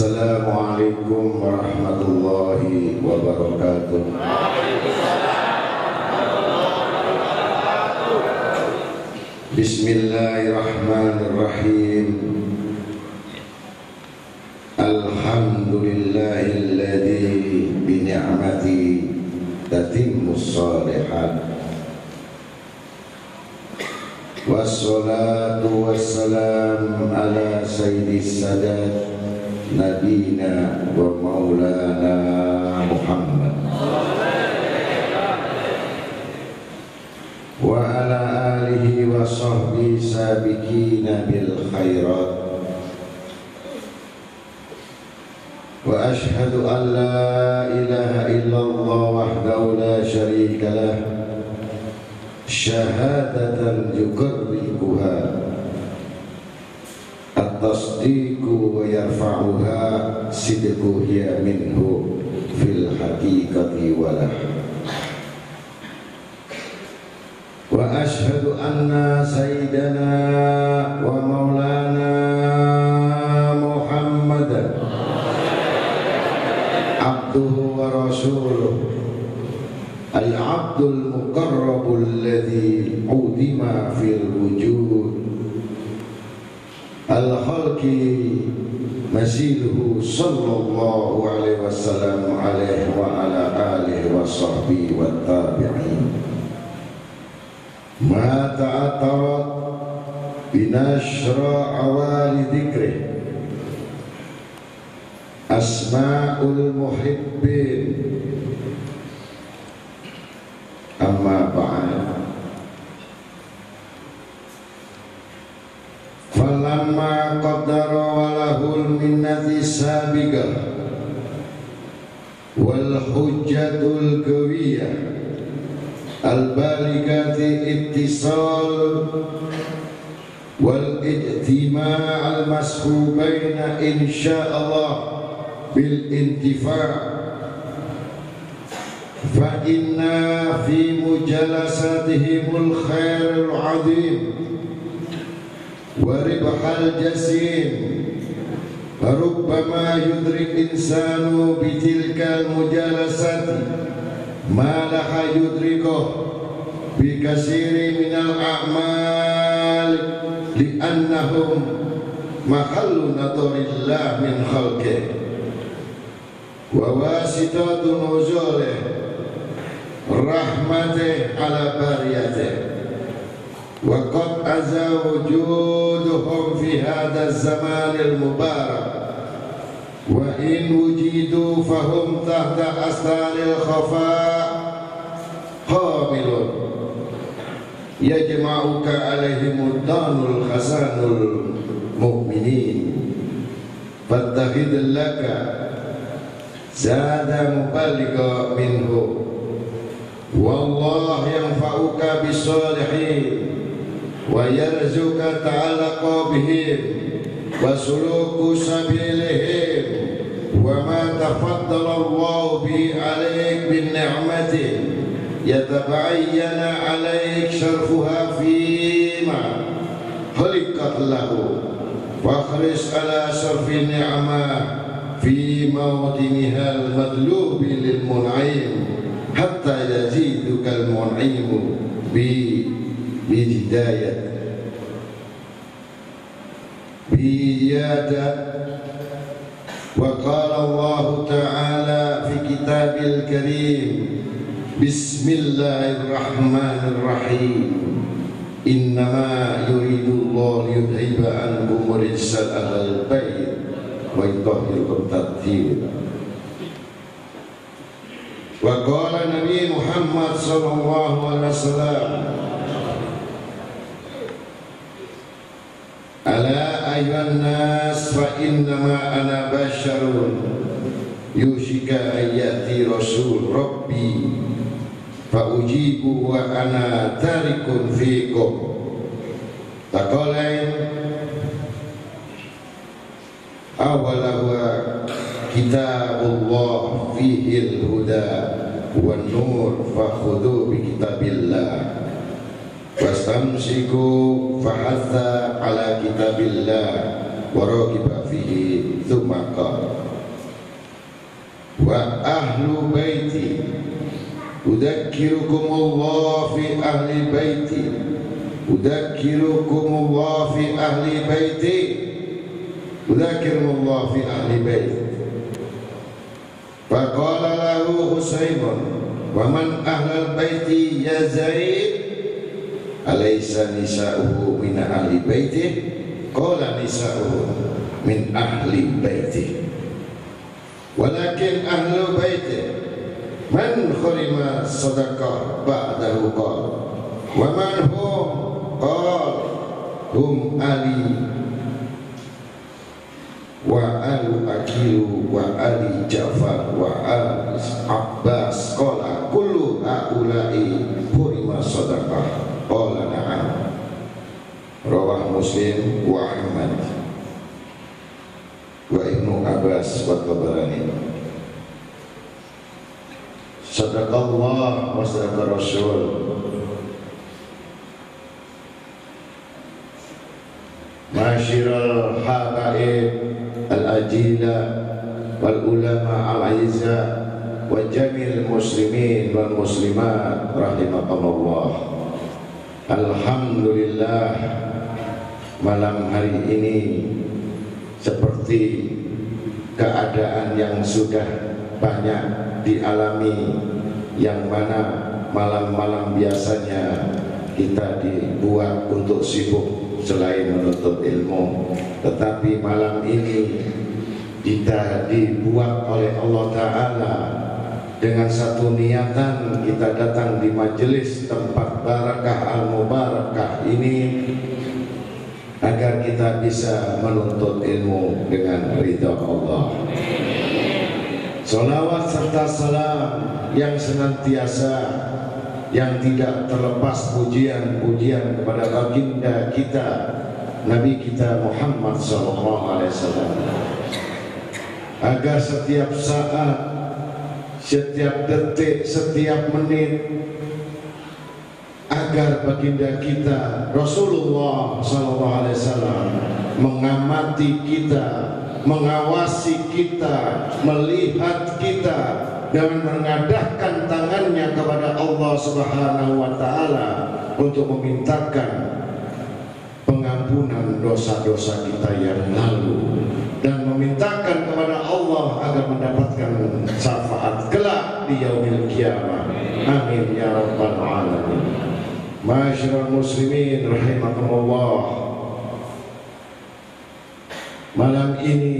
Assalamualaikum warahmatullahi wabarakatuh. Bismillahirrahmanirrahim. Alhamdulillahilladzi bi ni'mati tatimmus shalihat. Wassalatu wassalam ala sayyidis sadat نبينا ومولانا محمد. وعلى آله وصحبه سابقين بالخيرات. وأشهد أن لا إله إلا الله وحده لا شريك له. شهادة يقربها. التصديق ويرفعها صدق هي منه في الحقيقة وله. وأشهد أن سيدنا ومولانا محمدا عبده ورسوله العبد المقرب الذي عدم في الوجود مثيله صلى الله عليه وسلم عليه وعلى آله وصحبه والتابعين. ما تعطرت بنشر عوالي ذكره. أسماء المحبين. أما بعد. ومن ما قدر وله المنة السابقة والحجة القوية البالغة اتصال والإجتماع المسحوبين إن شاء الله بالانتفاع. فإنا في مجالساتهم الخير العظيم وربح الجسيم فربما يدرك إنسان بتلك المجالسات ما لها يدركه بكثير من الأعمال لأنهم محل نظر الله من خلقه وواسطة نزوله رحمته على باريته وقد أزى وجودهم في هذا الزمان المبارك. وإن وجدوا فهم تحت أستار الخفاء قابل يجمعك عليهم الدان الخزان المؤمنين. فاتخذ لك زاد مبلغ منه. والله ينفعك بالصالحين. ويرزقك تعلق بهم وسلوك سبيلهم وما تفضل الله به عليك بالنعمة. يتبين عليك شرفها فيما خلقت له. واخرس على شرف النعمة في موطنها المطلوب للمنعم حتى يزيدك المنعم بهداية بإيادة وقال الله تعالى في كتاب الكريم بسم الله الرحمن الرحيم. إنما يريد الله ليذهب عنكم رجس أهل البيت ويطهركم تطهيرا. وقال النبي محمد صلى الله عليه وسلم ayyuhan nas fa innama ana basyarun yushika ayati rasul rabbi fa ujibu wa ana tarikun fikum taqalain awalawa Allah fihil huda wa nur fa fakhudhu bi kitabillah wastamsiku fahatha ala kitabillah wa raqiba fihi thumma qala. Wa ahlu baiti udzakirukumullah fi ahli baiti udzakirukumullah fi ahli baiti udzakirukumullah fi ahli baiti. Faqala lahu husaybun wa man ahlal baiti ya zaid? alaisa nisa'uhu min ahli baiti. Qala nisa'uhu min ahli baiti. Walakin ahlu baiti. Man khurima sadaqah ba'dahu qal. Wa man hum qal. Hum ali. Wa alu akilu wa ali jafar wa al abbas. Qala kullu haulai khurima sadaqah rawah muslim wa ahmad. Wa ibnu abbas wa tabarani. Sadaqallah wa sadaqa rasul. Masyiral habaib al-ajila wal ulama al-aizah wa jamil muslimin wal muslimat Rahimahumullah, alhamdulillah malam hari ini seperti keadaan yang sudah banyak dialami yang mana malam-malam biasanya kita dibuat untuk sibuk selain menuntut ilmu. Tetapi malam ini kita dibuat oleh Allah Ta'ala dengan satu niatan kita datang di majelis tempat barakah al-mubarakah ini agar kita bisa menuntut ilmu dengan ridha Allah. Salawat serta salam yang senantiasa yang tidak terlepas pujian-pujian kepada baginda kita Nabi kita Muhammad sallallahu alaihi wasallam. Agar setiap saat setiap detik setiap menit agar baginda kita Rasulullah wasallam mengamati kita mengawasi kita melihat kita dan mengadahkan tangannya kepada Allah Subhanahu wa taala untuk memintakan pengampunan dosa-dosa kita yang lalu dan memintakan kepada Allah agar mendapatkan syafaat kelak di yaumil kiamah. Amin ya rabbal alamin. Masyarul muslimin rahimakumullah. Malam ini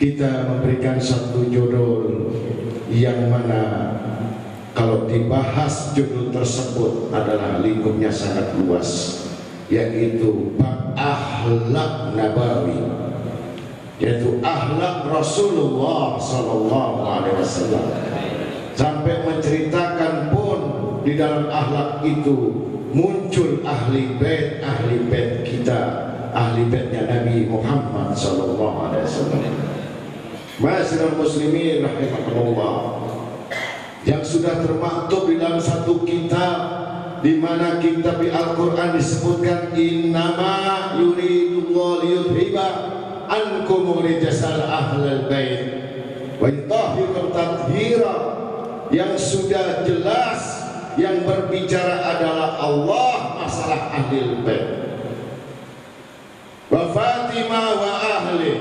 kita memberikan satu judul yang mana kalau dibahas judul tersebut adalah lingkupnya sangat luas yaitu bab akhlak nabawi yaitu akhlak Rasulullah sallallahu alaihi wasallam sampai menceritakan di dalam akhlak itu muncul ahli bait ahli bait kita ahli baitnya Nabi Muhammad sallallahu alaihi wasallam. Muslimin rahimahullah yang sudah termaktub di dalam satu kitab di mana kitab di Al-Qur'an disebutkan innama yuridullahu liyudhiba ankum rijsal ahlal bait wa yutahhirukum tathira yang sudah jelas yang berbicara adalah Allah masalah ahli bait. Wa Fatimah wa ahli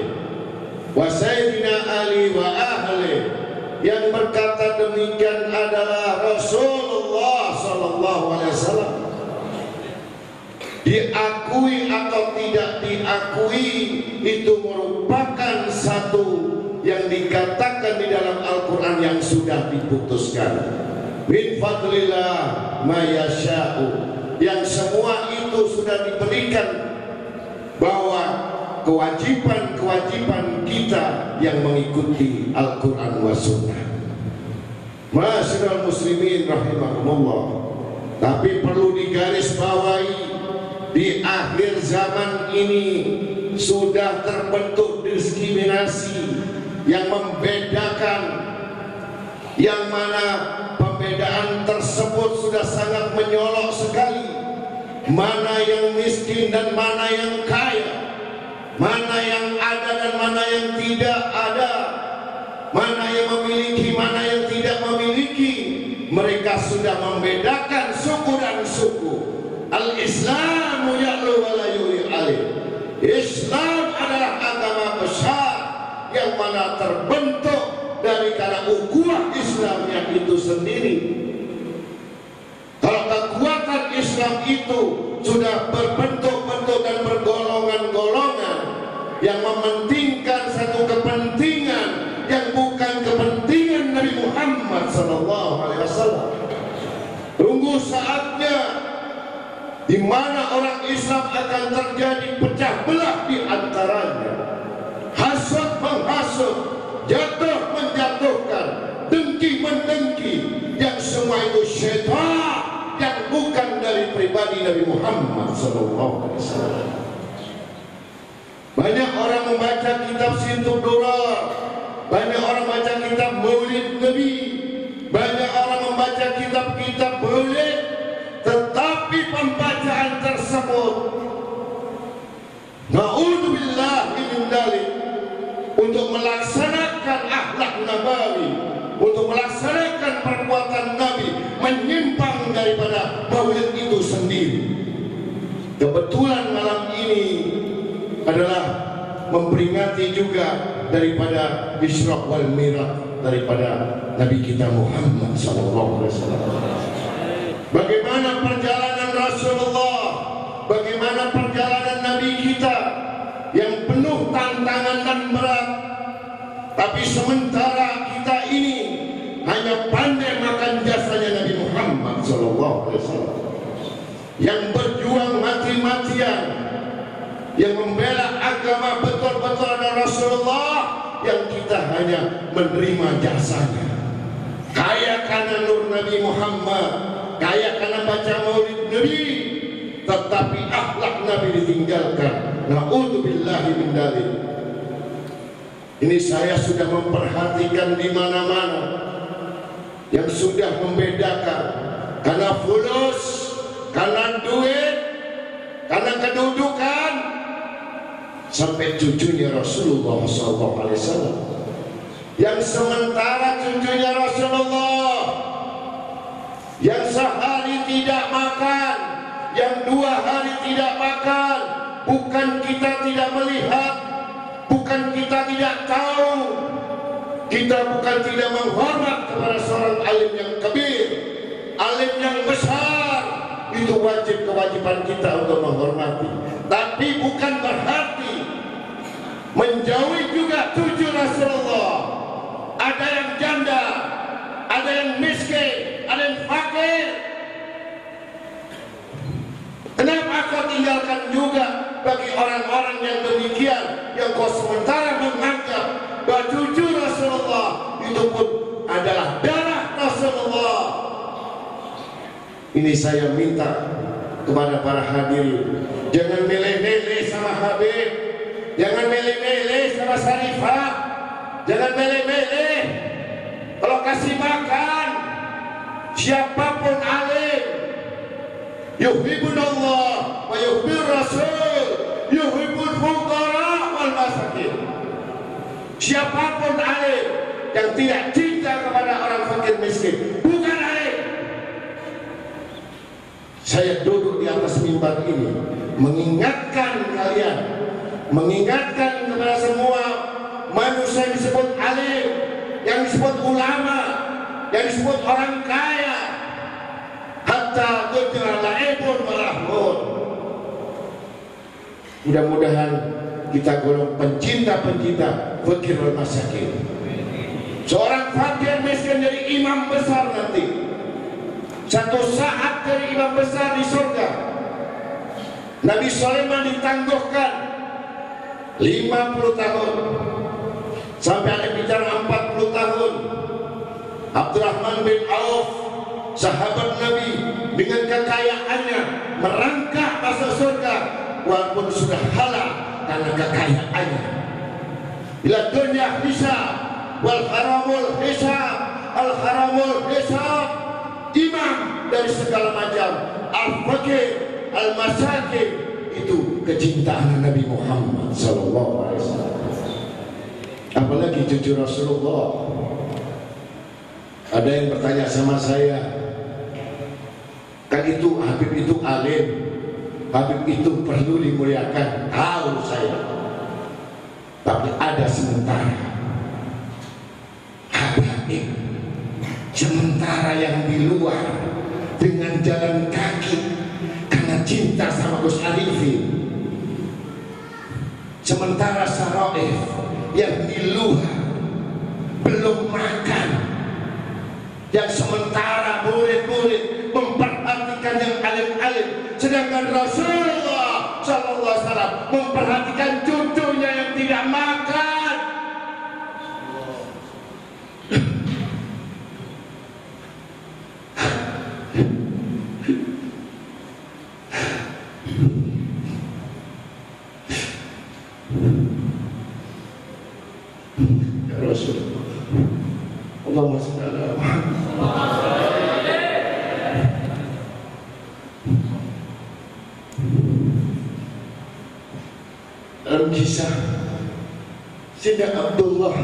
wa sayyidina Ali wa ahli. Yang berkata demikian adalah Rasulullah sallallahu alaihi wasallam. Diakui atau tidak diakui itu merupakan satu yang dikatakan di dalam Al-Quran yang sudah diputuskan min fadlillah ma yang semua itu sudah diberikan bahwa kewajiban-kewajiban kita yang mengikuti Al-Quran wa Sunnah. Masyarakat muslimin rahimahumullah. Tapi perlu digaris bawahi di akhir zaman ini sudah terbentuk diskriminasi yang membedakan yang mana pembedaan tersebut sudah sangat menyolok sekali mana yang miskin dan mana yang kaya mana yang ada dan mana yang tidak ada, mana yang memiliki, mana yang tidak memiliki. Mereka sudah membedakan suku dan suku. Al-Islamu ya'lu wa la Islam adalah agama besar yang mana terbentuk dari karena ukhuwah Islam yang itu sendiri. Kalau kekuatan Islam itu sudah berbentuk-bentuk dan bergolongan-golongan yang mementingkan satu kepentingan yang bukan kepentingan Nabi Muhammad sallallahu alaihi wasallam. Tunggu saatnya di mana orang Islam akan terjadi pecah belah di antaranya. Hasad menghasut, menjatuhkan, dengki mendengki, yang semua itu syaitan yang bukan dari pribadi Nabi Muhammad sallallahu alaihi wasallam. Banyak orang membaca kitab Sintu Durar, banyak orang membaca kitab Maulid Nabi, banyak orang membaca kitab-kitab Maulid, tetapi pembacaan tersebut Na'udzubillah min dalik untuk melaksanakan nabawi, untuk melaksanakan perbuatan Nabi menyimpang daripada maulid itu sendiri. Kebetulan malam ini adalah memperingati juga daripada Isra wal Mi'raj daripada Nabi kita Muhammad sallallahu alaihi wasallam. Bagaimana Tapi sementara kita ini Hanya pandai makan jasanya Nabi Muhammad SAW Yang berjuang mati-matian Yang membela agama betul-betul ada Rasulullah Yang kita hanya menerima jasanya. Kaya karena nur Nabi Muhammad kaya karena baca maulid Nabi tetapi akhlak Nabi ditinggalkan. Na'udzubillahi min dalik ini saya sudah memperhatikan di mana-mana yang sudah membedakan karena fulus karena duit karena kedudukan. Sampai cucunya Rasulullah SAW yang sementara cucunya Rasulullah. Yang sehari tidak makan, yang dua hari tidak makan, bukan kita tidak melihat, bukan kita tidak tahu, kita bukan tidak menghormat kepada seorang alim yang kebir, alim yang besar, itu wajib kewajiban kita untuk menghormati. Tapi bukan berarti menjauhi juga tujuh Rasulullah. Ada yang janda, ada yang miskin, ada yang fakir. Kenapa kau tinggalkan juga bagi orang-orang yang demikian yang kau sementara menganggap baju Rasulullah itu pun adalah darah Rasulullah. Ini saya minta kepada para hadirin jangan milih-milih sama Habib, jangan milih-milih sama Sarifah, jangan milih-milih kalau kasih makan siapa pun alim Allah wa Rasul siapa pun alim yang tidak cinta kepada orang fakir miskin bukan alim saya duduk di atas mimbar ini mengingatkan kalian mengingatkan kepada semua manusia yang disebut alim yang disebut ulama yang disebut orang kaya hatta tujra la'ibun malahmun mudah-mudahan kita golong pencinta-pencinta fakir dan masakin seorang fakir miskin jadi imam besar nanti. Satu saat dari imam besar di surga. Nabi Sulaiman ditangguhkan 50 tahun. Sampai ada bicara 40 tahun. Abdurrahman bin Auf sahabat Nabi dengan kekayaannya merangkak masuk surga walaupun sudah halal karena kekayaannya bila dunia bisa wal haramul hisab al haramul hisab imam dari segala macam al fakir al masakin itu kecintaan Nabi Muhammad sallallahu alaihi wasallam. Apalagi cucu Rasulullah. Ada yang bertanya sama saya, kan itu Habib itu alim, Habib itu perlu dimuliakan. Tahu saya, tapi ada sementara. Habib. Sementara yang di luar. Dengan jalan kaki. Karena cinta sama Gus Arifin. Sementara Saroif yang di luar. Belum makan. Yang sementara murid-murid sedangkan Rasulullah Sallallahu Alaihi Wasallam. Memperhatikan cucunya yang tidak makan Ya Rasulullah Allahumma salli ala Muhammad dalam kisah Sina Abdullah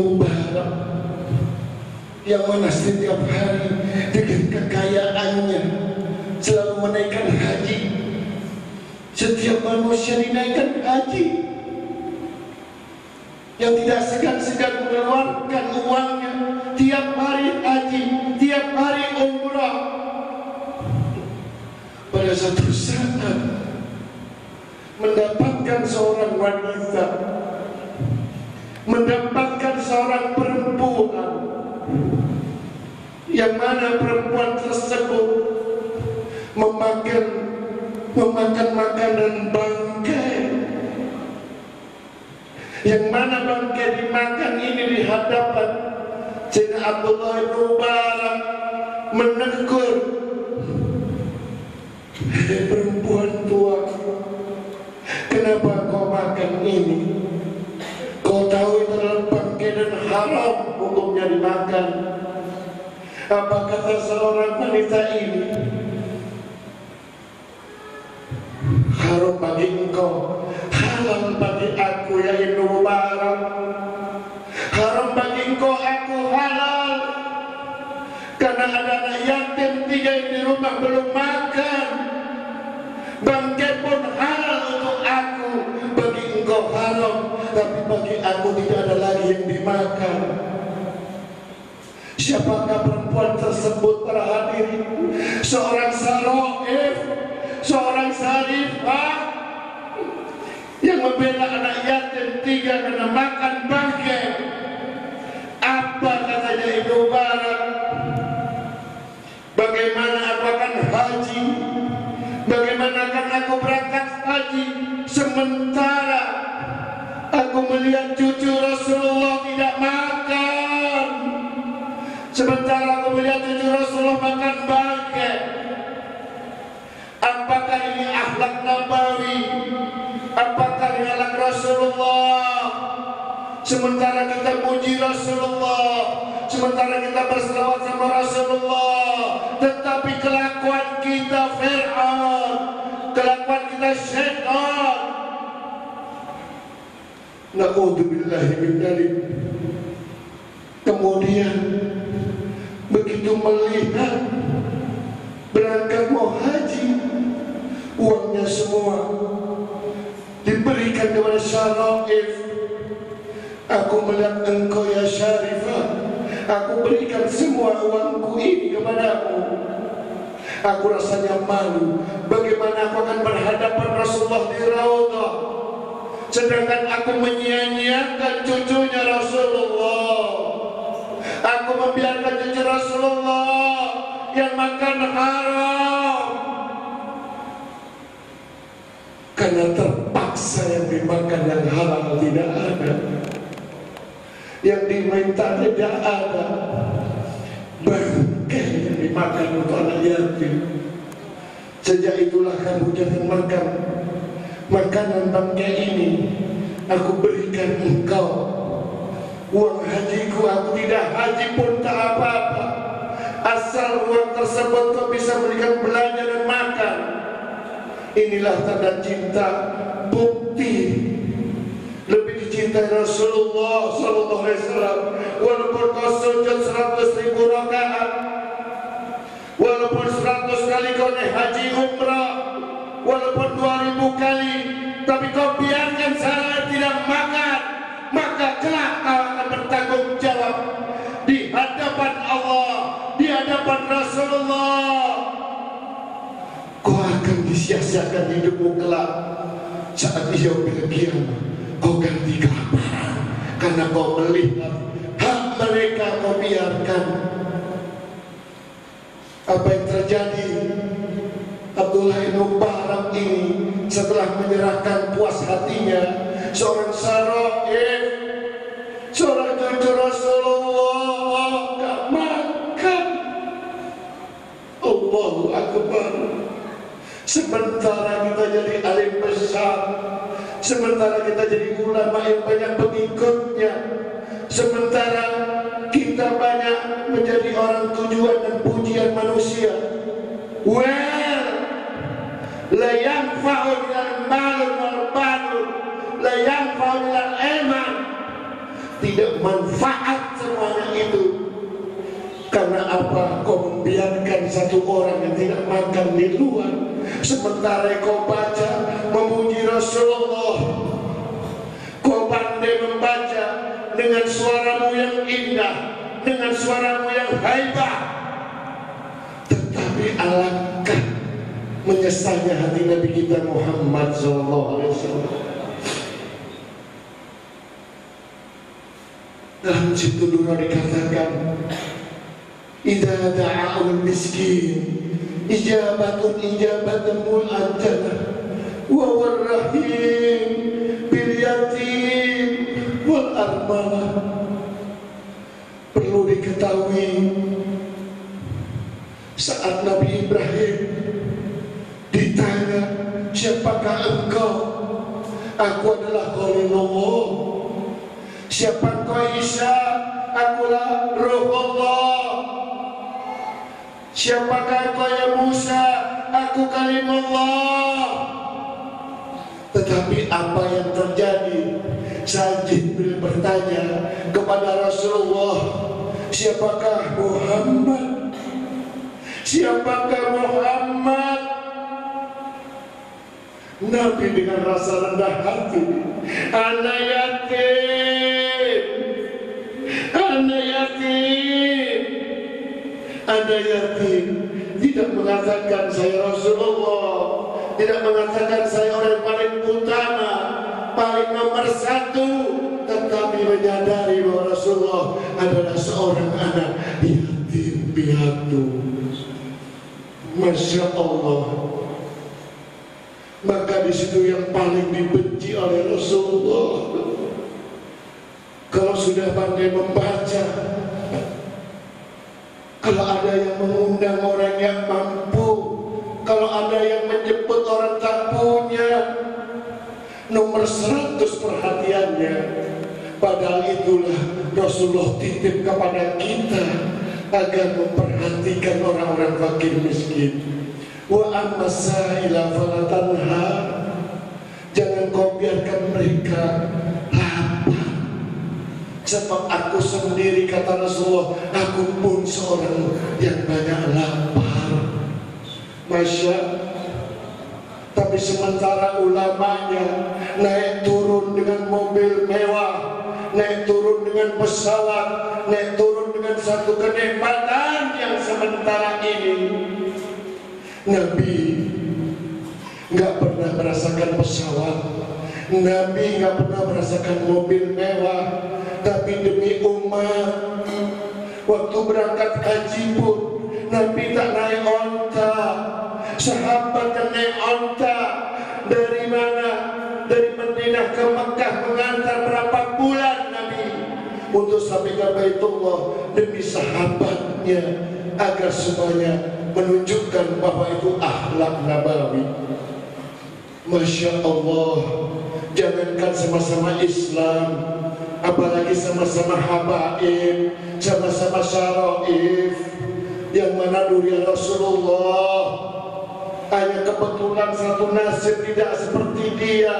Ibn Mubarak yang mana setiap mana perempuan tersebut memakan memakan makanan bangkai? Yang mana bangkai dimakan ini di hadapan Sayyidina Abdullah bin menegur. Perempuan tua Kenapa kau makan ini? Kau tahu itu adalah bangkai dan haram Hukumnya dimakan Apa kata seorang wanita ini. Haram bagi engkau halal bagi aku ya Ibnu Mubarak. Haram bagi engkau aku halal. Karena ada anak yatim tiga yang di rumah belum makan. Bangkai pun halal untuk aku. Bagi engkau haram tapi bagi aku tidak ada lagi yang dimakan Siapakah perempuan tersebut para? Seorang saroif, seorang sarifah, yang membela anak yatim tiga karena makan bangkai. Apa katanya Ibnu Barak? Bagaimana aku akan haji? Bagaimana akan aku berangkat haji? Sementara aku melihat cucu Rasulullah tidak makan. Sementara aku melihat cucu Rasulullah makan bangkai. Apakah ini akhlak Nabawi? Apakah ini akhlak Rasulullah? Sementara kita puji Rasulullah, sementara kita berselawat sama Rasulullah, tetapi kelakuan kita Fir'aun, kelakuan kita syaitan. Na'udzubillahi min dzalik. Kemudian begitu melihat berangkat mau haji uangnya semua diberikan kepada Syarif aku melihat engkau ya Syarifah aku berikan semua uangku ini kepadamu. Aku rasanya malu bagaimana aku akan berhadapan Rasulullah di Raudhah. Sedangkan aku menyia-nyiakan cucunya Rasulullah aku membiarkan cucu Rasulullah yang makan haram. Karena terpaksa yang dimakan yang halal tidak ada. Yang diminta tidak ada. Bangkai yang dimakan untuk anak yatim. Sejak itulah kamu jangan makan makanan bangkai ini. Aku berikan engkau hajiku aku tidak haji pun tak apa-apa. Asal uang tersebut kau bisa berikan belanja dan makan. Inilah tanda cinta bukti. Lebih dicintai Rasulullah Sallallahu Alaihi Wasallam. Walaupun kau sujud seratus ribu rakaat walaupun seratus kali kau naik haji umrah walaupun dua ribu kali tapi kau biarkan saya tidak makan maka kelak kau akan bertanggung jawab di hadapan Allah di hadapan Rasulullah. Kau akan disia-siakan hidupmu kelak saat dia kiamat kau ganti kelaparan karena kau melihat hak mereka kau biarkan. Apa yang terjadi? Abdullah bin Mubarak ini setelah menyerahkan puas hatinya seorang saroif seorang cucu Rasulullah gak makan Allahu Akbar. Sementara kita jadi alim besar sementara kita jadi ulama yang banyak pengikutnya sementara kita banyak menjadi orang tujuan dan pujian manusia. Well la yanfa'u minal malun wal banun la tidak manfaat semuanya itu. Karena apa? Kau membiarkan satu orang yang tidak makan di luar sementara kau baca memuji Rasulullah. Kau pandai membaca dengan suaramu yang indah dengan suaramu yang haibah tetapi alangkah menyesalnya hati Nabi kita Muhammad SAW dalam situ dulu dikatakan Idza da'a'ul miskin ijabatun ijabatan mu'ajjalah wa warrahim bil yatim wal armalah perlu diketahui saat Nabi Ibrahim ditanya siapakah engkau? Aku adalah Khalilullah siapa engkau Isa? Akulah Allah. Siapakah engkau ya Musa? Aku kalimullah tetapi apa yang terjadi? Saat Jibril bertanya kepada Rasulullah siapakah Muhammad? Siapakah Muhammad Nabi dengan rasa rendah hati. Anak yatim Anak yatim Anak yatim Tidak mengatakan saya Rasulullah. Tidak mengatakan saya orang paling utama Paling nomor satu. Tetapi menyadari bahwa Rasulullah adalah seorang anak yatim piatu. Masya Allah maka di situ yang paling dibenci oleh Rasulullah. Kalau sudah pandai membaca kalau ada yang mengundang orang yang mampu kalau ada yang menjemput orang tak punya nomor 100 perhatiannya. Padahal itulah Rasulullah titip kepada kita agar memperhatikan orang-orang fakir miskin wa amma sa'ila falatanha jangan kau biarkan mereka lapar. Sebab aku sendiri kata Rasulullah aku pun seorang yang banyak lapar. Masya tapi sementara ulamanya naik turun dengan mobil mewah naik turun dengan pesawat naik turun dengan satu kenikmatan yang sementara ini Nabi nggak pernah merasakan pesawat. Nabi nggak pernah merasakan mobil mewah. Tapi demi umat waktu berangkat haji pun Nabi tak naik onta. Sahabat yang naik onta dari mana? Dari Madinah ke Mekah mengantar berapa bulan Nabi? Untuk sampai ke Baitullah demi sahabatnya agar semuanya menunjukkan bahwa itu akhlak nabawi. Masya Allah jangankan sama-sama Islam apalagi sama-sama habaib sama-sama syaraif yang mana duri Rasulullah hanya kebetulan satu nasib tidak seperti dia.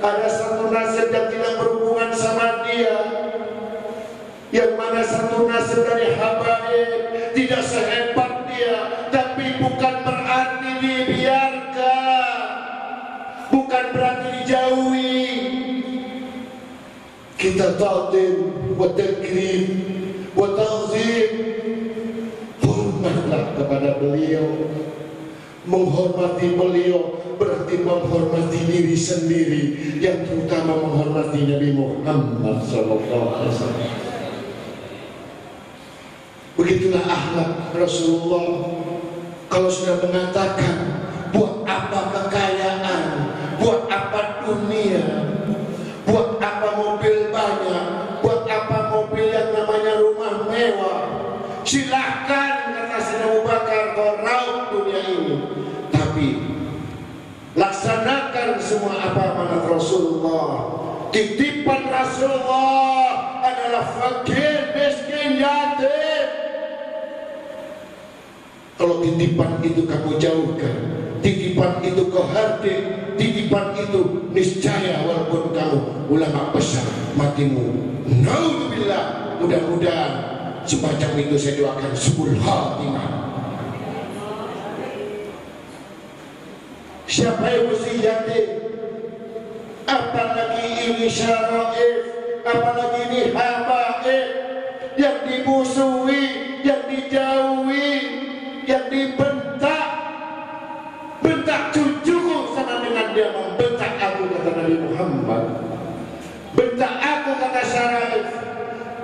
Ada satu nasib yang tidak berhubungan sama dia yang mana satu nasib dari habaib tidak sehebat dia tapi bukan berarti dibiarkan. Bukan berarti dijauhi. Kita ta'zim wa takrim wa ta'zim. Hormatlah kepada beliau. Menghormati beliau berarti menghormati diri sendiri. Yang terutama menghormati Nabi Muhammad sallallahu alaihi wasallam akhlak Rasulullah kalau sudah mengatakan buat apa kekayaan? Buat apa dunia? Buat apa mobil banyak? Buat apa mobil yang namanya rumah mewah? Silahkan kata Sayyidina Abu Bakar kau raup dunia ini. Tapi laksanakan semua apa amanat Rasulullah. Titipan Rasulullah adalah fakir miskin yatim kalau titipan itu kamu jauhkan titipan itu kau hardik titipan itu niscaya walaupun kamu ulama besar matimu. Naudzubillah mudah-mudahan semacam itu saya doakan sepuluh khatimah. Siapa yang mesti yatim? Apalagi ini syaraif apalagi ini habaib yang dimusuhi dibentak bentak. Cucuku sama dengan dia membentak aku kata Nabi Muhammad. Bentak aku kata syaraif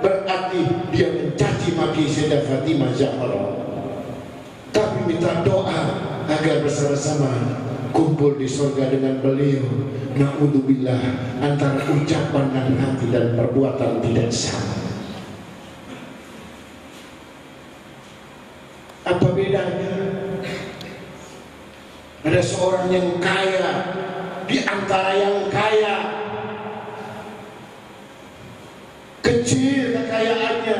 berarti dia mencaci maki Sayyidah Fatimah Zahra tapi minta doa agar bersama-sama kumpul di surga dengan beliau. Na'udzubillah antara ucapan dan hati dan perbuatan tidak sama apa bedanya? Ada seorang yang kaya di antara yang kaya. Kecil kekayaannya.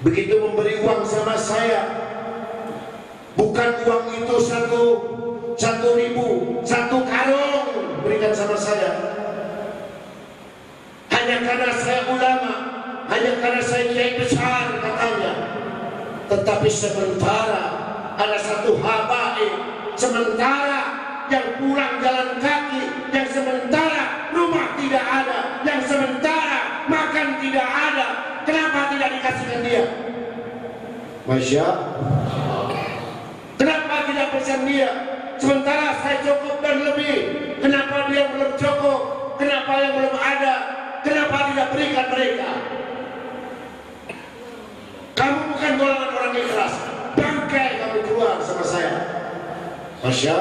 Begitu memberi uang sama saya. Bukan uang itu satu satu ribu satu karung berikan sama saya. Hanya karena saya ulama hanya karena saya kiai besar katanya tetapi sementara ada satu habaib. Sementara yang pulang jalan kaki yang sementara rumah tidak ada yang sementara makan tidak ada. Kenapa tidak dikasihkan dia? Masya kenapa tidak pesan dia? Sementara saya cukup dan lebih. Kenapa dia belum cukup? Kenapa yang belum ada? Kenapa tidak berikan mereka kamu bukan golongan orang ikhlas bangkai kamu keluar sama saya. Masya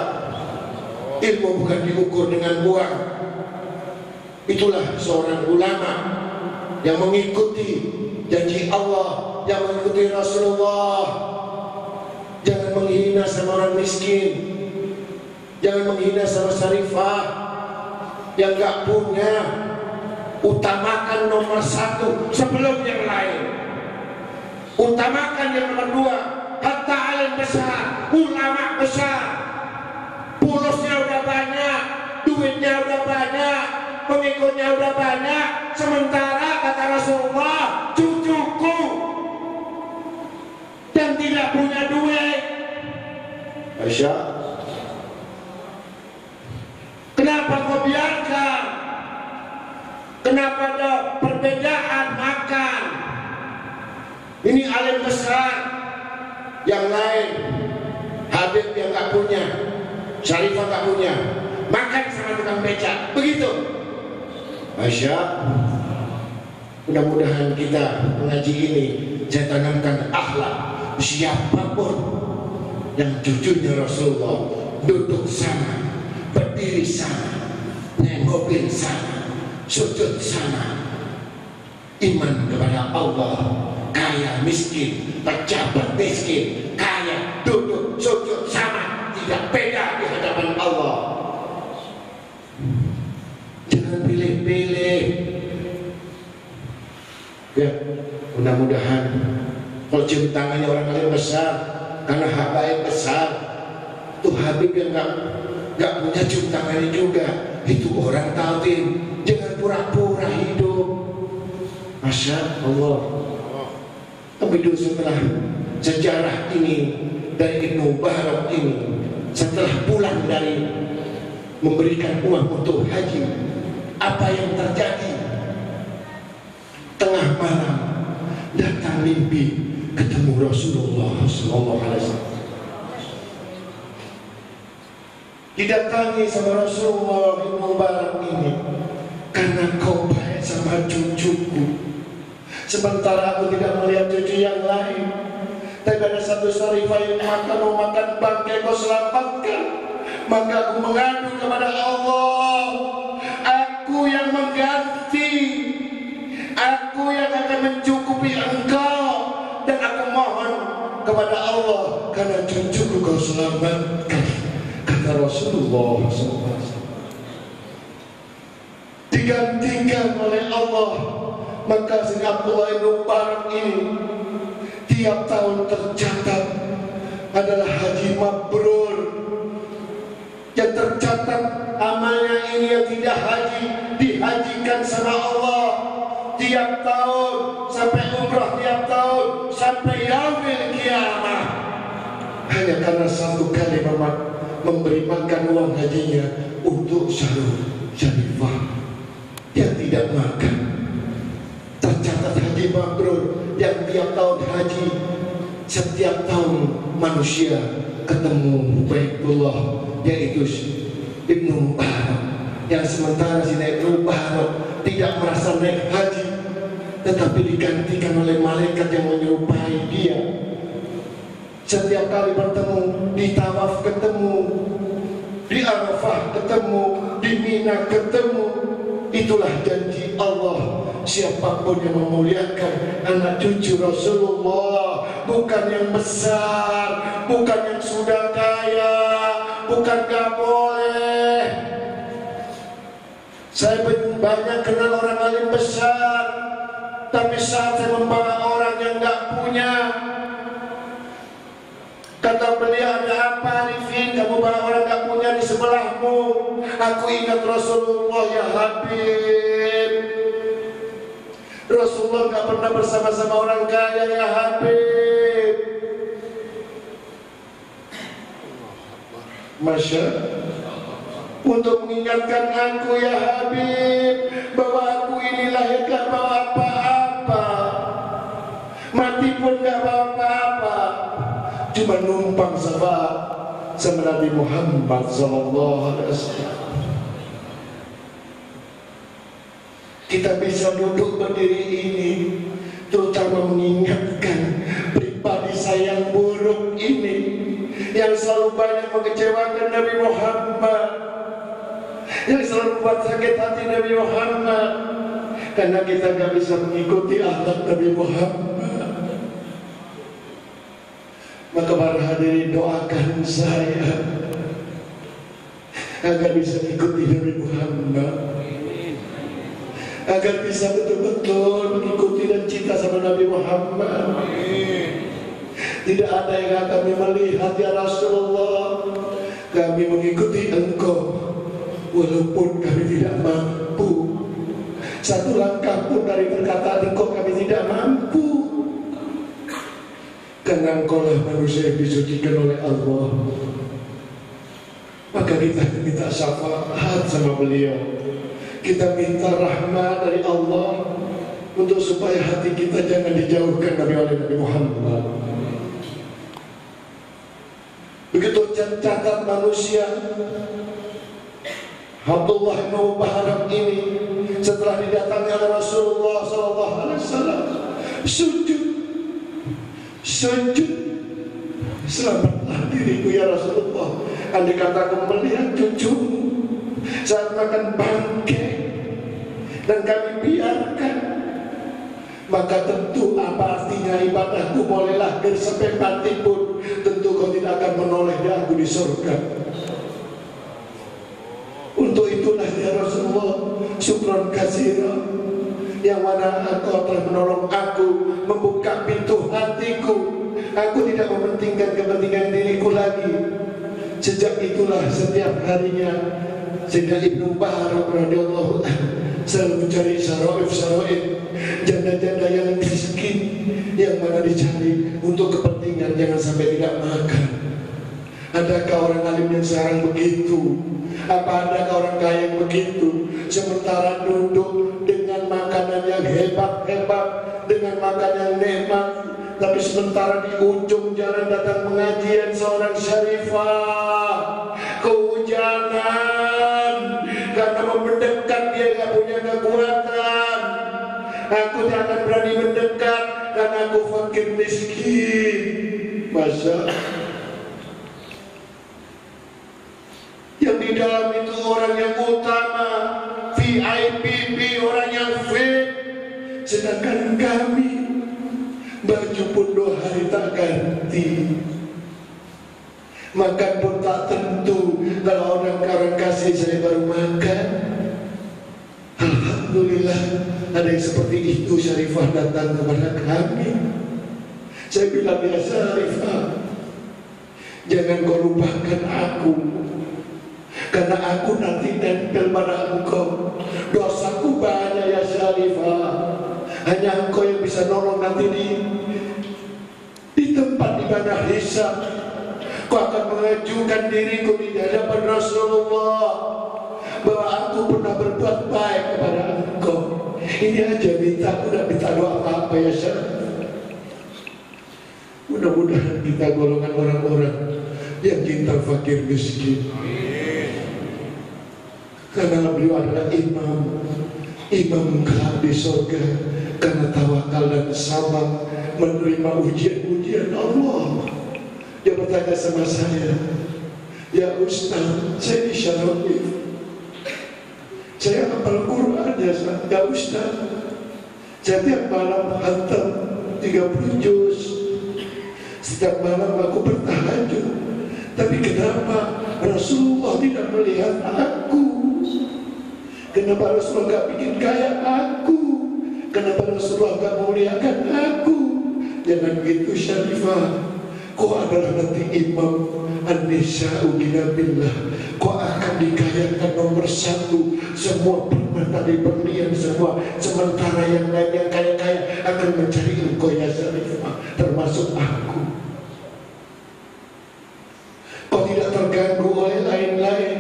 ilmu bukan diukur dengan uang itulah seorang ulama yang mengikuti janji Allah yang mengikuti Rasulullah. Jangan menghina sama orang miskin. Jangan menghina sama syarifah yang gak punya. Utamakan nomor satu sebelum yang lain utamakan yang nomor dua. Hatta alim besar ulama besar. Pulusnya udah banyak duitnya udah banyak pengikutnya udah banyak. Sementara kata Rasulullah cucuku dan tidak punya duit. Aisyah? Kenapa kau biarkan? Kenapa ada yang lain Habib yang gak punya Syarifah gak punya makan sama tukang becak begitu. Masya mudah-mudahan kita mengaji ini saya tanamkan akhlak siapa pun yang cucunya Rasulullah duduk sama berdiri sama nengokin sama sujud sama iman kepada Allah kaya miskin pejabat miskin kaya duduk sujud sama tidak beda di hadapan Allah. Jangan pilih-pilih. Ya mudah-mudahan kalau cium tangannya orang lain besar karena habaib besar. Tuh Habib yang nggak nggak punya cium tangannya juga itu orang taltin jangan pura-pura hidup. Masya Allah dulu setelah sejarah ini dari Ibnu Barak ini setelah pulang dari memberikan uang untuk haji apa yang terjadi? Tengah malam datang mimpi ketemu Rasulullah Sallallahu Alaihi Wasallam. Didatangi sama Rasulullah Ibnu Mubarak ini karena kau baik sama cucuku sementara aku tidak melihat cucu yang lain. Tapi ada satu syarifah yang makan mau makan bangkai kau selamatkan. Maka aku mengadu kepada Allah aku yang mengganti. Aku yang akan mencukupi engkau. Dan aku mohon kepada Allah karena cucuku kau selamatkan. Kata Rasulullah SAW digantikan oleh Allah maka Abdullah bin Barak ini. Tiap tahun tercatat adalah haji mabrur. Yang tercatat amalnya ini yang tidak haji dihajikan sama Allah. Tiap tahun sampai umrah tiap tahun sampai yaumil kiamah. Hanya karena satu kali memang memberi makan uang hajinya untuk Syarul Syarifah yang tidak makan haji mabrur yang tiap tahun haji setiap tahun manusia ketemu Baitullah yaitu Ibnu Mubarak. Yang sementara si Ibnu Mubarak tidak merasa naik haji tetapi digantikan oleh malaikat yang menyerupai dia. Setiap kali bertemu di tawaf ketemu di Arafah ketemu di Mina ketemu itulah janji Allah siapa pun yang memuliakan anak cucu Rasulullah bukan yang besar bukan yang sudah kaya bukan gak boleh. Saya banyak kenal orang lain besar tapi saat saya membawa orang yang gak punya Kata beliau ada apa Arifin Kamu bawa orang gak punya di sebelahmu. Aku ingat Rasulullah ya Habib Rasulullah gak pernah bersama-sama orang kaya ya Habib. Masya Untuk mengingatkan aku ya Habib Bahwa aku ini lahir gak bawa apa-apa. Mati pun gak bawa apa-apa. Cuma numpang sama sama Nabi Muhammad sallallahu alaihi wasallam. Kita bisa duduk berdiri ini terutama mengingatkan pribadi saya yang buruk ini yang selalu banyak mengecewakan Nabi Muhammad yang selalu buat sakit hati Nabi Muhammad. Karena kita nggak bisa mengikuti akhlak Nabi Muhammad. Maka para hadirin doakan saya agar bisa ikuti Nabi Muhammad agar bisa betul-betul mengikuti dan cinta sama Nabi Muhammad. Tidak ada yang kami melihat ya Rasulullah. Kami mengikuti engkau walaupun kami tidak mampu. Satu langkah pun dari perkataan engkau kami tidak mampu. Karena engkau lah manusia yang disucikan oleh Allah. Maka kita minta syafaat sama beliau kita minta rahmat dari Allah untuk supaya hati kita jangan dijauhkan dari oleh Nabi Muhammad. Begitu cacat manusia Abdullah bin Mubarak ini setelah didatangi oleh Rasulullah sallallahu alaihi wasallam sujud sujud. Selamatlah diriku ya Rasulullah. Andai kata aku melihat cucumu saat makan bangke. Dan kami biarkan. Maka tentu apa artinya ibadahku bolehlah gersepepati pun tentu kau tidak akan menoleh di aku di surga. Untuk itulah ya Rasulullah syukron kasirah yang mana engkau telah menolong aku membuka pintu hatiku. Aku tidak mementingkan kepentingan diriku lagi. Sejak itulah setiap harinya Sehingga Ibnu Barak radhiyallahu selalu mencari syaraif syaraif janda-janda yang miskin yang mana dicari untuk kepentingan jangan sampai tidak makan. Adakah orang alim yang sekarang begitu? Apa adakah orang kaya yang begitu? Sementara duduk dengan makanan yang hebat-hebat, dengan makanan yang nikmat, tapi sementara di ujung jalan datang pengajian seorang syarifah aku tidak akan berani mendekat karena aku fakir miskin. Masa? Yang di dalam itu orang yang utama VIP orang yang fit sedangkan kami baju pun dua hari tak ganti. Makan pun tak tentu kalau orang orang kasih saya baru makan. Alhamdulillah ada yang seperti itu Syarifah datang kepada kami saya bilang ya Syarifah jangan kau lupakan aku. Karena aku nanti nempel pada engkau. Dosaku banyak ya Syarifah. Hanya engkau yang bisa nolong nanti di di tempat mana hisab kau akan mengajukan diriku di hadapan Rasulullah. Bahwa aku pernah berbuat baik kepada ini aja minta aku tidak minta doa apa-apa ya Syekh mudah-mudahan kita golongan orang-orang yang cinta fakir miskin karena beliau adalah imam imam kelak di surga karena tawakal dan sabar menerima ujian-ujian Allah. Dia bertanya sama saya, Ya Ustaz, saya disyarafi. Saya hafal Quran ya, ya Ustaz. Saya malam hantar 30 juz. Setiap malam aku bertahajud. Tapi kenapa Rasulullah tidak melihat aku? Kenapa Rasulullah tidak bikin kayak aku? Kenapa Rasulullah tak memuliakan aku? Jangan begitu Syarifah. Kau adalah nanti imam An-Nisa'u. Kau akan dikayakan nomor satu. Semua permata di berlian semua. Sementara yang lain yang kaya-kaya akan mencari engkau ya Syarifah. Termasuk aku. Kau tidak terganggu oleh lain-lain.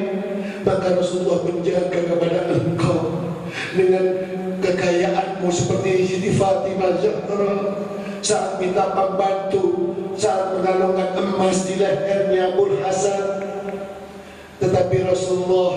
Maka Rasulullah menjaga kepada engkau dengan kekayaanmu seperti Siti Fatimah Zahra saat minta pembantu saat mengalungkan emas di lehernya Abul Hasan tetapi Rasulullah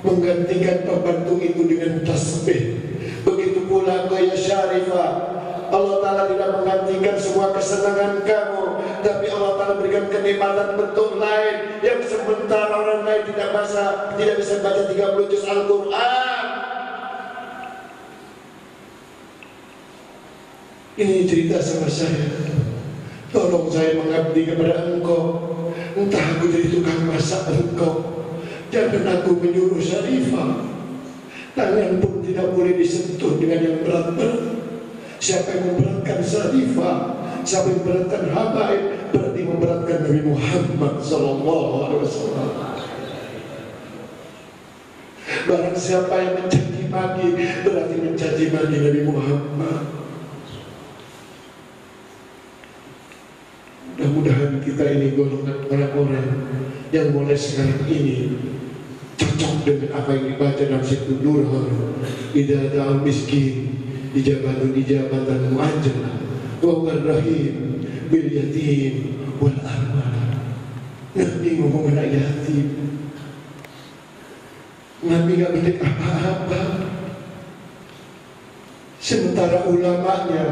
menggantikan pembantu itu dengan tasbih begitu pula kau ya Syarifah Allah Ta'ala tidak menggantikan semua kesenangan kamu Tapi Allah Ta'ala berikan kenikmatan bentuk lain Yang sementara orang lain tidak bisa, tidak bisa baca 30 juz Al-Quran Ini cerita sama saya. Tolong saya mengabdi kepada engkau. Entah aku jadi tukang masak engkau. Jangan aku menyuruh syarifah. Tangan pun tidak boleh disentuh dengan yang berat-berat. Siapa yang memberatkan syarifah, siapa yang memberatkan habaib, berarti memberatkan Nabi Muhammad sallallahu alaihi wasallam. Barang siapa yang mencaci maki, berarti mencaci maki Nabi Muhammad. Mudah-mudahan kita ini golongan orang-orang yang mulai sekarang ini cocok dengan apa yang dibaca dalam situ Nurhan Ida dalam miskin Ijabatu ijabatan mu'ajjal Wa rahim Bil yatim Wal armal Nabi ngomong anak yatim. Nabi gak milik apa-apa. Sementara ulamanya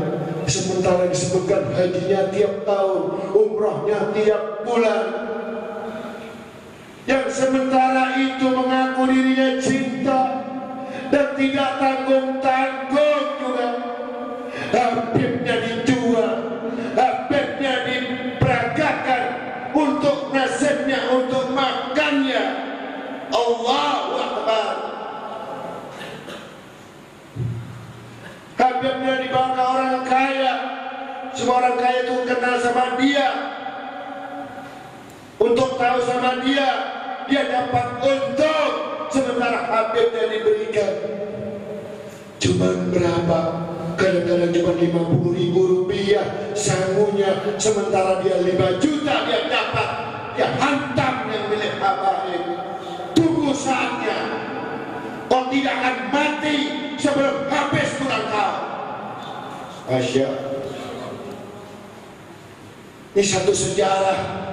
Sementara disebutkan hajinya tiap tahun Umrahnya tiap bulan. Yang sementara itu mengaku dirinya cinta Dan tidak tanggung-tanggung juga. Habibnya dijual Habibnya diperagakan Untuk nasibnya, untuk makannya. Allahu Akbar Habibnya dibawa ke orang kaya. Semua orang kaya itu kenal sama dia. Untuk tahu sama dia dia dapat untung. Sementara Habib yang diberikan. Cuma berapa? Kadang-kadang cuma 50 ribu rupiah. Sangunya sementara dia 5 juta dia dapat. Dia hantam yang milik Habib tunggu saatnya. Kau tidak akan mati sebelum kau Asya ini satu sejarah.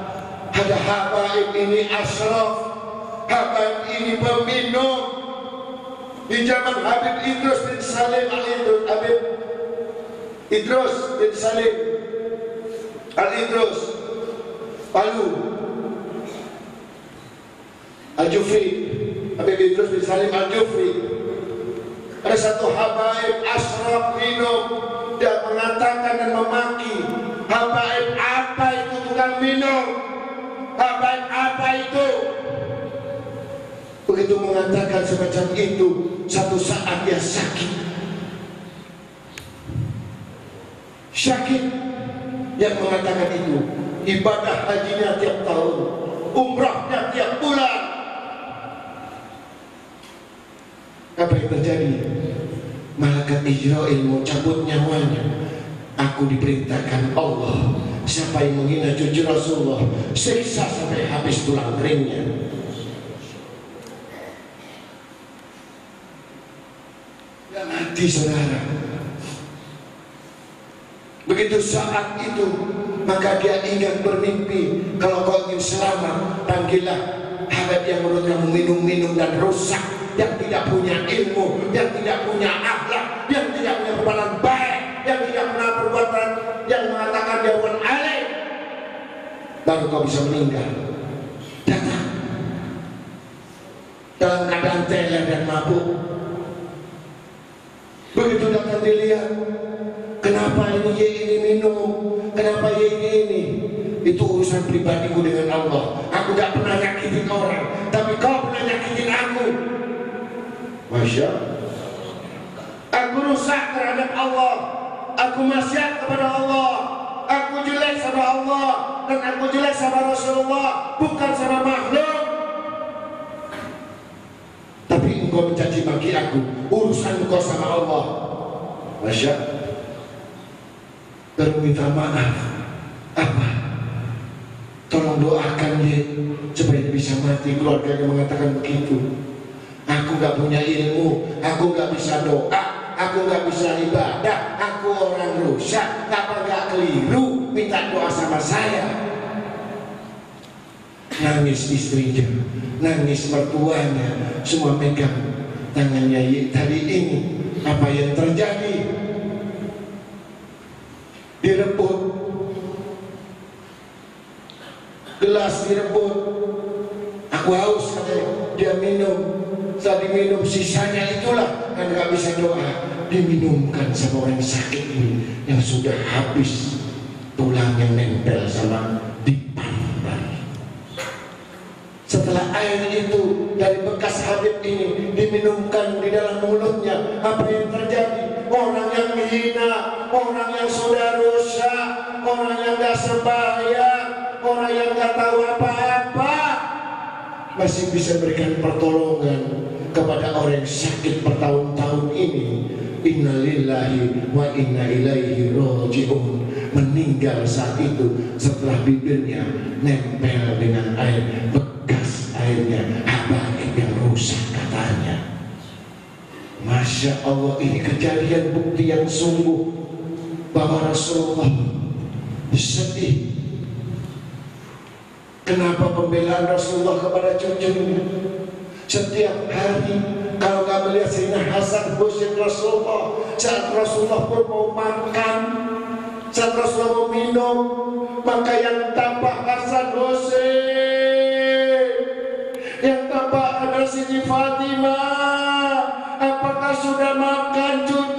Ada habaib ini asraf habaib ini peminum di zaman Habib Idrus bin Salim al Idrus Habib Idrus bin Salim al Idrus. Palu Al Jufri Habib Idrus bin Salim al Jufri ada satu habaib asraf minum dan mengatakan dan memaki. Habaib apa itu tukang minum? Habaib apa itu? Begitu mengatakan semacam itu satu saat dia sakit. Sakit yang mengatakan itu. Ibadah hajinya tiap tahun umrahnya tiap bulan. Apa yang terjadi malaikat Israel mau cabut nyawanya. Aku diperintahkan Allah. Siapa yang menghina cucu Rasulullah siksa sampai habis tulang keringnya. Gak mati saudara. Begitu saat itu Maka dia ingat bermimpi Kalau kau ingin selamat Panggillah Habib yang menurut kamu minum-minum dan rusak Yang tidak punya ilmu Yang tidak punya akhlak Yang tidak punya perbuatan baik Yang tidak pernah perbuatan Yang mengatakan dia bukan alim Baru kau bisa meninggal Datang Dalam keadaan teler dan mabuk Begitu datang dilihat, kenapa ini ye ini minum, kenapa ye ini ini? Itu urusan pribadiku dengan Allah. Aku tidak pernah nyakitin orang, tapi kau pernah. Aku rusak terhadap Allah. Aku maksiat kepada Allah. Aku jelek sama Allah dan aku jelek sama Rasulullah, bukan sama makhluk. Tapi engkau mencaci maki aku Urusan engkau sama Allah Masya Dan minta maaf Apa? Tolong doakan dia Supaya bisa mati keluarganya mengatakan begitu Aku gak punya ilmu. Aku gak bisa doa. Aku gak bisa ibadah. Aku orang rusak. Apa gak keliru? Minta doa sama saya. Nangis istrinya. Nangis mertuanya. Semua megang tangannya tadi ini. Apa yang terjadi? Direbut. Gelas direbut. Aku haus katanya. Dia minum setelah diminum sisanya itulah kan gak bisa doa diminumkan sama orang sakit ini yang sudah habis tulang yang nempel sama dipan setelah air itu dari bekas Habib ini diminumkan di dalam mulutnya, apa yang terjadi? Orang yang menghina, orang yang sudah rusak, orang yang gak sembahyang, orang yang gak tahu apa-apa, masih bisa berikan pertolongan kepada orang yang sakit bertahun-tahun ini. Innalillahi wa inna ilaihi roji'un Meninggal saat itu setelah bibirnya nempel dengan air bekas airnya. Habaib yang rusak katanya. Masya Allah ini kejadian bukti yang sungguh. Bahwa Rasulullah sedih Kenapa pembelaan Rasulullah kepada cucunya setiap hari kalau nggak melihat Sayyidina Hasan Husain Rasulullah saat Rasulullah pun mau makan saat Rasulullah mau minum maka yang tampak Hasan Husain yang tampak adalah Siti Fatimah. Apakah sudah makan cucuku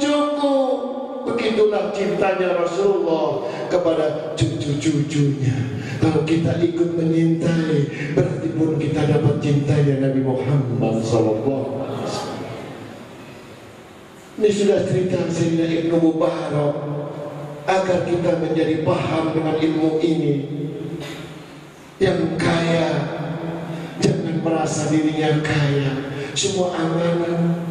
begitulah cintanya Rasulullah kepada cucu-cucunya. Kalau kita ikut menyintai berarti pun kita dapat cintanya Nabi Muhammad wasallam. Ini sudah cerita Sayyidina Ibnu Mubarak. Agar kita menjadi paham dengan ilmu ini. Yang kaya. Jangan merasa dirinya kaya, semua amanah.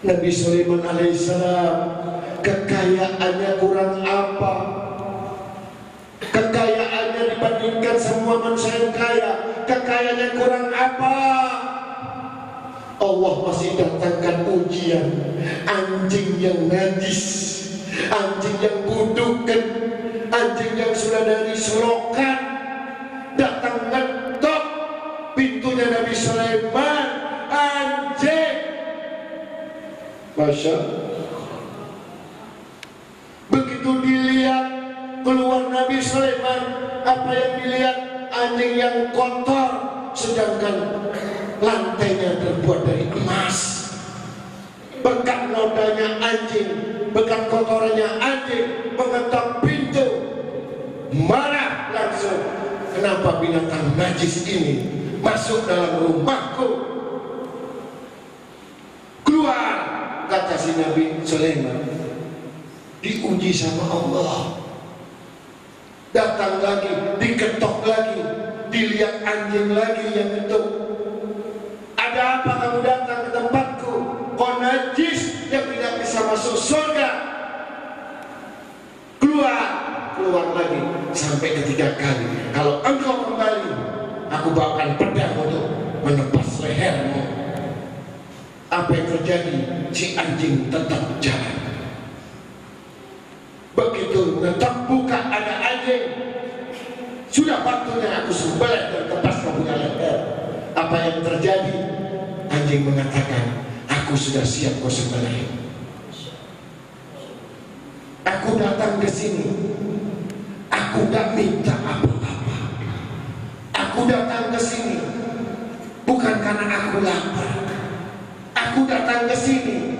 Nabi Sulaiman alaihissalam kekayaannya kurang apa? Kekayaannya dibandingkan semua manusia yang kaya, kekayaannya kurang apa? Allah masih datangkan ujian. Anjing yang najis Anjing yang budukan Anjing yang sudah dari sulokan Datang ngetok Pintunya Nabi Sulaiman. Anjing. Masya Begitu dilihat Keluar Nabi Sulaiman Apa yang dilihat? Anjing yang kotor Sedangkan lantainya terbuat dari emas. Bekat nodanya anjing bekat kotorannya anjing mengetok pintu marah langsung. Kenapa binatang najis ini masuk dalam rumahku? Keluar kata si Nabi Sulaiman diuji sama Allah datang lagi diketok lagi dilihat anjing lagi yang itu ada apa kamu datang ke tempatku? Kau najis yang tidak bisa masuk surga. Keluar, keluar lagi sampai ketiga kali. Kalau engkau kembali, aku bawakan pedang untuk menebas lehermu. Apa yang terjadi? Si anjing tetap jalan. Menetap buka ada anjing. Sudah waktunya aku sembelih dan tebas kamu leher. Apa yang terjadi? Anjing mengatakan, aku sudah siap kau sembelih. Aku datang ke sini. Aku tak minta apa-apa. Aku datang ke sini bukan karena aku lapar. Aku datang ke sini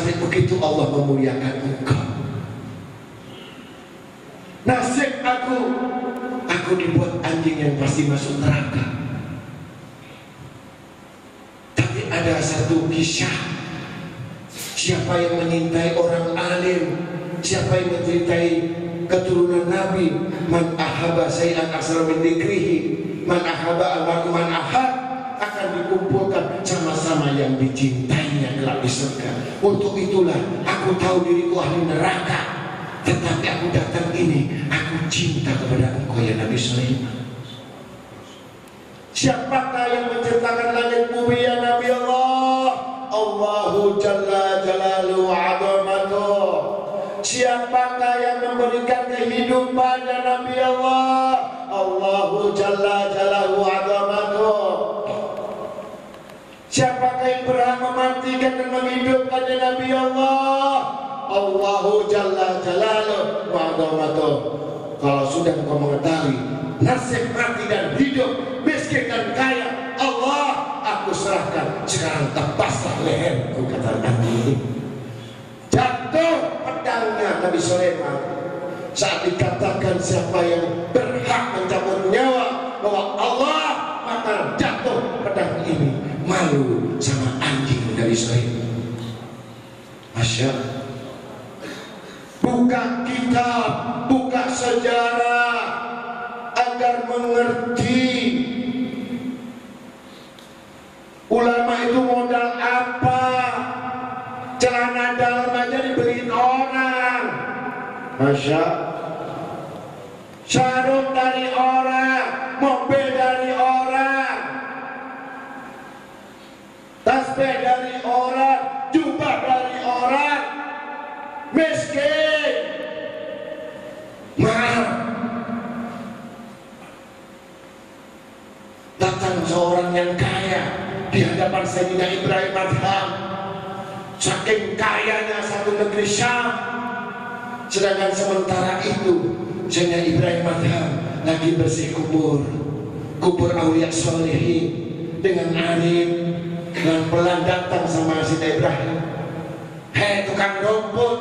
sampai begitu Allah memuliakan engkau. Nasib aku, aku dibuat anjing yang pasti masuk neraka. ada satu kisah. Siapa yang menyintai orang alim? Siapa yang mencintai keturunan Nabi? Man ahaba sayan asra min dikrihi Man ahaba almarhum man ahad. Akan dikumpulkan sama-sama yang dicintainya kelak di surga Untuk itulah aku tahu diriku ahli neraka Tetapi aku datang ini Aku cinta kepada engkau ya Nabi Sulaiman Siapakah yang menciptakan langit bumi ya Nabi Allah? Allahu Jalla Jalalu Azamatu. Siapakah yang memberikan kehidupan ya Nabi Allah? Allahu Jalla Jalalu Azamatu. Mematikan dan menghidupkan ya Nabi Allah? Allahu Jalla Jalalu Azamatu. Kalau sudah kau mengetahui nasib mati dan hidup, miskin dan kaya. Allah, aku serahkan. Sekarang tebaslah leherku, kata Nabi. Jatuh pedangnya Nabi Sulaiman. Saat dikatakan siapa yang berhak mencabut nyawa bahwa Allah maka jatuh malu sama anjing Nabi Sulaiman. Masya Buka kitab, buka sejarah, agar mengerti. Ulama itu modal apa? Celana dalam aja dibeliin orang. Masya sarung dari orang tasbih dari orang jubah dari orang. Miskin. Mahal. Datang seorang yang kaya di hadapan Sayyidina Ibrahim Adham. Saking kayanya satu negeri Syam. Sedangkan sementara itu Sayyidina Ibrahim Adham lagi bersih kubur. Kubur awliya solehi dengan alim dengan pelan datang sama Sayyidina Ibrahim. Hei tukang rumput.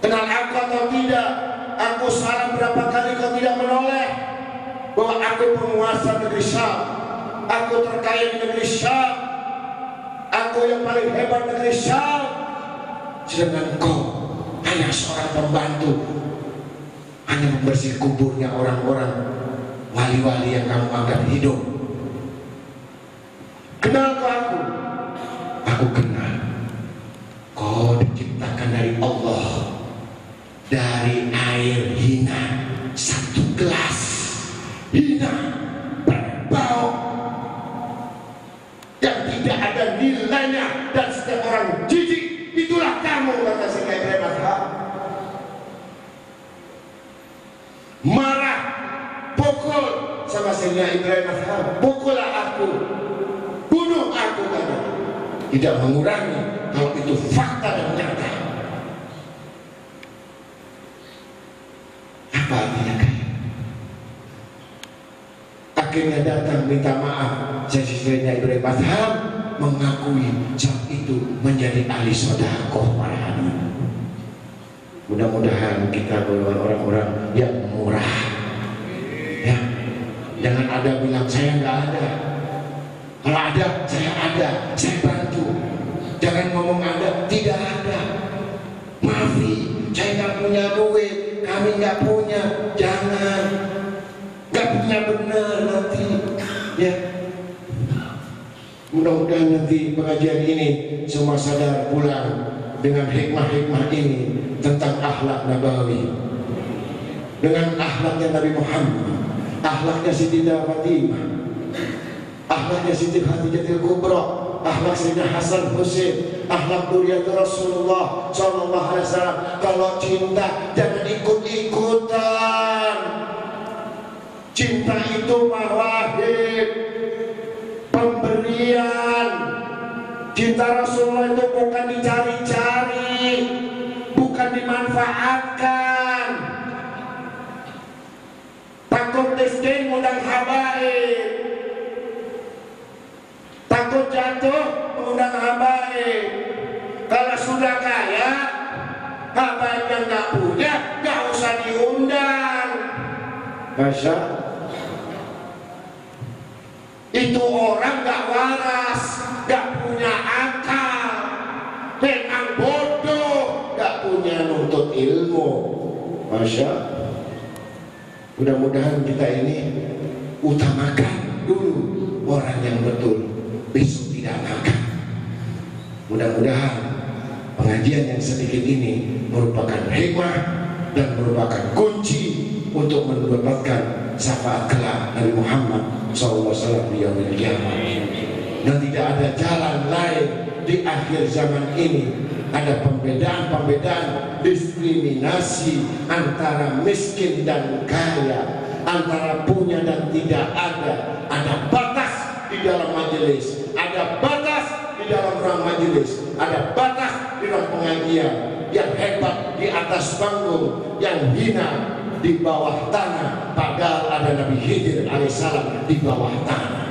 Kenal aku atau tidak? Aku salam berapa kali kau tidak menoleh? Bahwa aku penguasa negeri Syam. Aku terkaya di negeri Syam. Aku yang paling hebat negeri Syam. Sedangkan kau hanya seorang pembantu. Hanya membersih kuburnya orang-orang wali-wali yang kamu anggap hidup. Kenal ke aku? Aku kenal. Kau diciptakan dari Allah dari air hina satu gelas hina berbau yang tidak ada nilainya dan setiap orang jijik itulah kamu kata Sina Ibrahim Adham marah pukul sama Sayyidina Ibrahim Adham pukullah aku bunuh aku kata tidak mengurangi kalau itu fakta dan nyata apa artinya kaya akhirnya datang minta maaf Sayyidina Ibrahim Adham mengakui saat itu menjadi ahli hadirin Mudah-mudahan kita golongan orang-orang yang murah. Ya. Jangan ada bilang saya nggak ada. Kalau ada, saya ada. Saya bantu. Jangan ngomong ada, tidak ada. Maafi, saya nggak punya duit, kami nggak punya. Jangan. Nggak punya benar. Ya. Mudah-mudahan nanti pengajian ini semua sadar pulang dengan hikmah-hikmah ini tentang akhlak Nabawi. Dengan akhlaknya Nabi Muhammad akhlaknya Siti Fatimah akhlaknya Siti Khadijatul Kubra akhlak Sayyidina Hasan Husain akhlak Duriyatul Rasulullah Sallallahu Alaihi Wasallam. Kalau cinta jangan ikut-ikutan cinta itu mawahib pemberian. Cinta Rasulullah itu bukan dicari-cari. Bukan dimanfaatkan. Takut miskin mengundang habaib. Takut jatuh mengundang habaib. Kalau sudah kaya habaib yang gak punya gak usah diundang. Masya itu orang gak waras gak punya akal. Memang bodoh gak punya nuntut ilmu. Masya mudah-mudahan kita ini utamakan dulu orang yang betul. Besok tidak makan. Mudah-mudahan pengajian yang sedikit ini merupakan hikmah dan merupakan kunci untuk mendapatkan syafaat kelak dari Muhammad SAW di yaumil dan tidak ada jalan lain di akhir zaman ini. Ada pembedaan-pembedaan diskriminasi antara miskin dan kaya. Antara punya dan tidak ada. Ada batas di dalam majelis. Ada batas di dalam ruang majelis. Ada batas di dalam pengajian. Yang hebat di atas panggung. Yang hina di bawah tanah. Padahal ada Nabi Khidir alaihissalam di bawah tanah.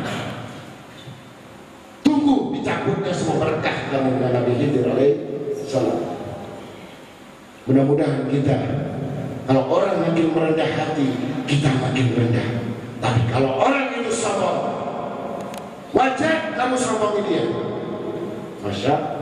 Tunggu dicabutnya semua berkah dengan Nabi Khidir alaihissalam. Mudah-mudahan kita kalau orang makin merendah hati kita makin rendah. Tapi kalau orang itu sombong wajar kamu sombong dia Masya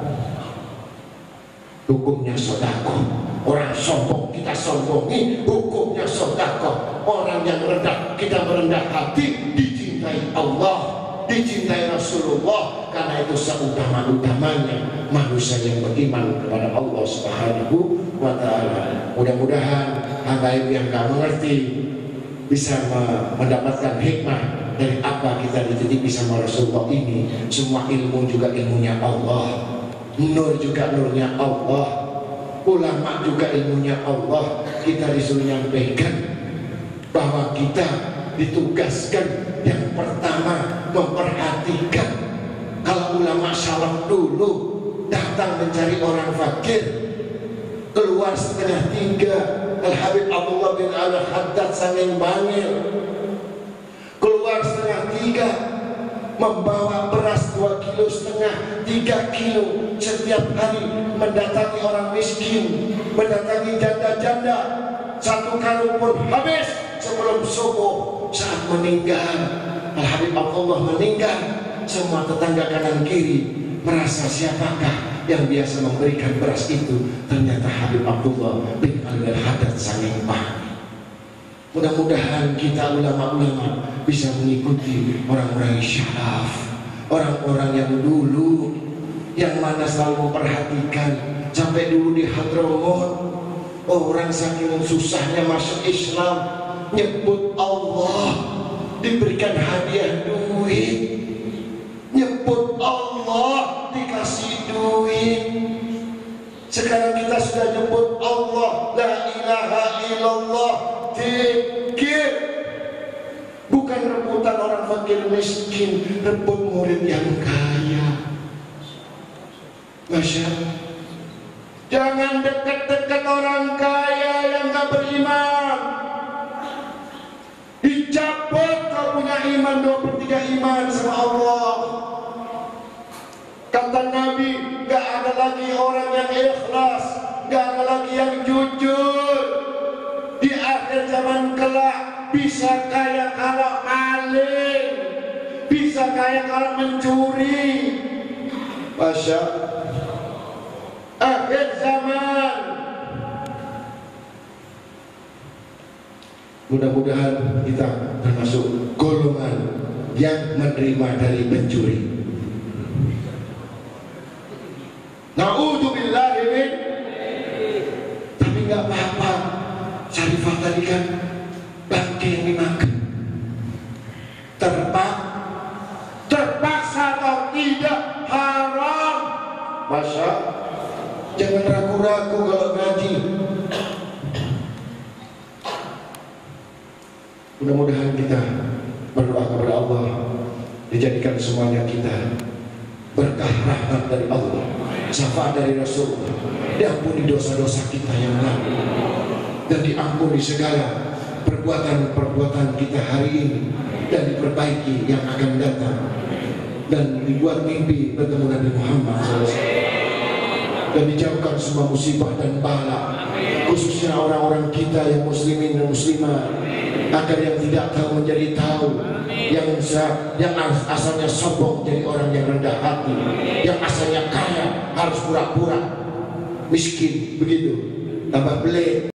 hukumnya sodako orang sombong kita sombongi hukumnya sodako orang yang rendah kita merendah hati dicintai Allah dicintai Rasulullah karena itu seutama-utamanya manusia yang beriman kepada Allah Subhanahu wa taala. Mudah-mudahan habaib yang gak mengerti bisa mendapatkan hikmah dari apa kita dititipi sama Rasulullah ini. Semua ilmu juga ilmunya Allah. Nur juga nurnya Allah. Ulama juga ilmunya Allah. Kita disuruh nyampaikan bahwa kita ditugaskan yang pertama memperhatikan kalau ulama salaf dulu datang mencari orang fakir keluar setengah tiga Al Habib Abdullah bin Al Haddad sanging bangil keluar setengah tiga membawa beras dua kilo setengah tiga kilo. Setiap hari mendatangi orang miskin mendatangi janda-janda. Satu kalung pun habis sebelum subuh saat meninggal. Al Habib Abdullah meninggal. Semua tetangga kanan kiri merasa siapakah yang biasa memberikan beras itu? Ternyata Habib Abdullah bin Al Haddad sanging Mudah-mudahan kita ulama-ulama bisa mengikuti orang-orang syaraf, orang-orang yang dulu yang mana selalu memperhatikan. Sampai dulu di Hadramut orang saking susahnya masuk Islam nyebut Allah diberikan hadiah duit. Nyebut Allah dikasih duit. Sekarang kita sudah nyebut Allah la ilaha illallah Dikir Bukan rebutan orang fakir miskin Rebut murid yang kaya. Masya Jangan dekat-dekat orang kaya yang gak beriman. Dicabut kau punya iman Dua per tiga iman sama Allah. Kata Nabi Gak ada lagi orang yang ikhlas Gak ada lagi yang jujur akhir zaman kelak bisa kaya kalau maling bisa kaya kalau mencuri. Masya akhir zaman. Mudah-mudahan kita termasuk golongan yang menerima dari pencuri Na'udzubillahi Syarifah tadi kan bangke yang dimakan. Terpak terpaksa atau tidak haram. Masa? Jangan ragu-ragu kalau ngaji. Mudah-mudahan kita berdoa kepada Allah. Dijadikan semuanya kita berkah rahmat dari Allah. Syafaat dari Rasul diampuni dosa-dosa kita yang lalu dan diampuni segala perbuatan-perbuatan kita hari ini dan diperbaiki yang akan datang dan dibuat mimpi bertemu Nabi Muhammad SAW dan dijauhkan semua musibah dan bala khususnya orang-orang kita yang muslimin dan muslimah agar yang tidak tahu menjadi tahu yang yang asalnya sombong jadi orang yang rendah hati yang asalnya kaya harus pura-pura miskin begitu tambah belit